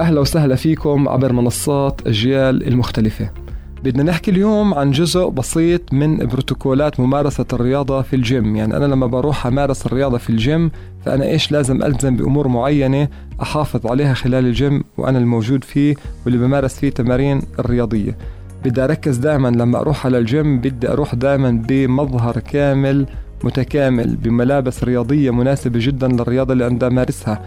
أهلا وسهلا فيكم عبر منصات أجيال المختلفة. بدنا نحكي اليوم عن جزء بسيط من بروتوكولات ممارسة الرياضة في الجيم. يعني أنا لما بروح أمارس الرياضة في الجيم فأنا إيش لازم ألزم بأمور معينة أحافظ عليها خلال الجيم وأنا الموجود فيه واللي بمارس فيه تمارين الرياضية. بدي أركز دائما لما أروح على الجيم بدي أروح دائما بمظهر كامل متكامل بملابس رياضية مناسبة جدا للرياضة اللي أنا أمارسها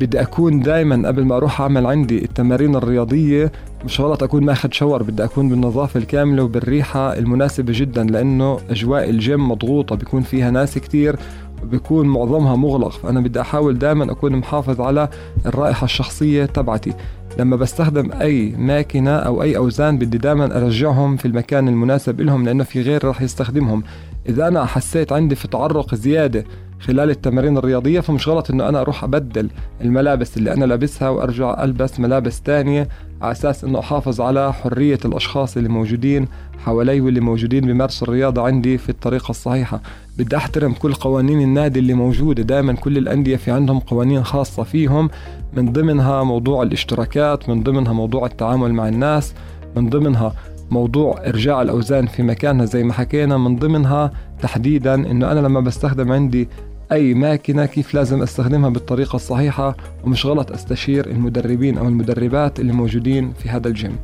بدي أكون دائما قبل ما أروح أعمل عندي التمارين الرياضية مش غلط أكون ماخذ شاور بدي أكون بالنظافة الكاملة وبالريحة المناسبة جدا لأنه أجواء الجيم مضغوطة بيكون فيها ناس كتير بيكون معظمها مغلق. فأنا بدي أحاول دائما أكون محافظ على الرائحة الشخصية تبعتي. لما بستخدم أي ماكينة أو أي أوزان بدي دائما أرجعهم في المكان المناسب لهم لأنه في غير راح يستخدمهم. إذا أنا حسيت عندي في تعرق زيادة خلال التمارين الرياضية فمش غلط إنه أنا أروح أبدل الملابس اللي أنا لابسها وأرجع ألبس ملابس تانية على أساس إنه أحافظ على حرية الأشخاص اللي موجودين حوالي واللي موجودين بيمارسوا الرياضة عندي في الطريقة الصحيحة. بدي أحترم كل قوانين النادي اللي موجودة. دائما كل الأندية في عندهم قوانين خاصة فيهم. من ضمنها موضوع الاشتراكات من ضمنها موضوع التعامل مع الناس من ضمنها موضوع إرجاع الأوزان في مكانها زي ما حكينا من ضمنها تحديدا إنه أنا لما بستخدم عندي أي ماكينة كيف لازم أستخدمها بالطريقة الصحيحة ومش غلط أستشير المدربين أو المدربات اللي موجودين في هذا الجيم.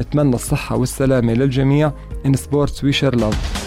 نتمنى الصحة والسلامة للجميع. Sports We Share Love.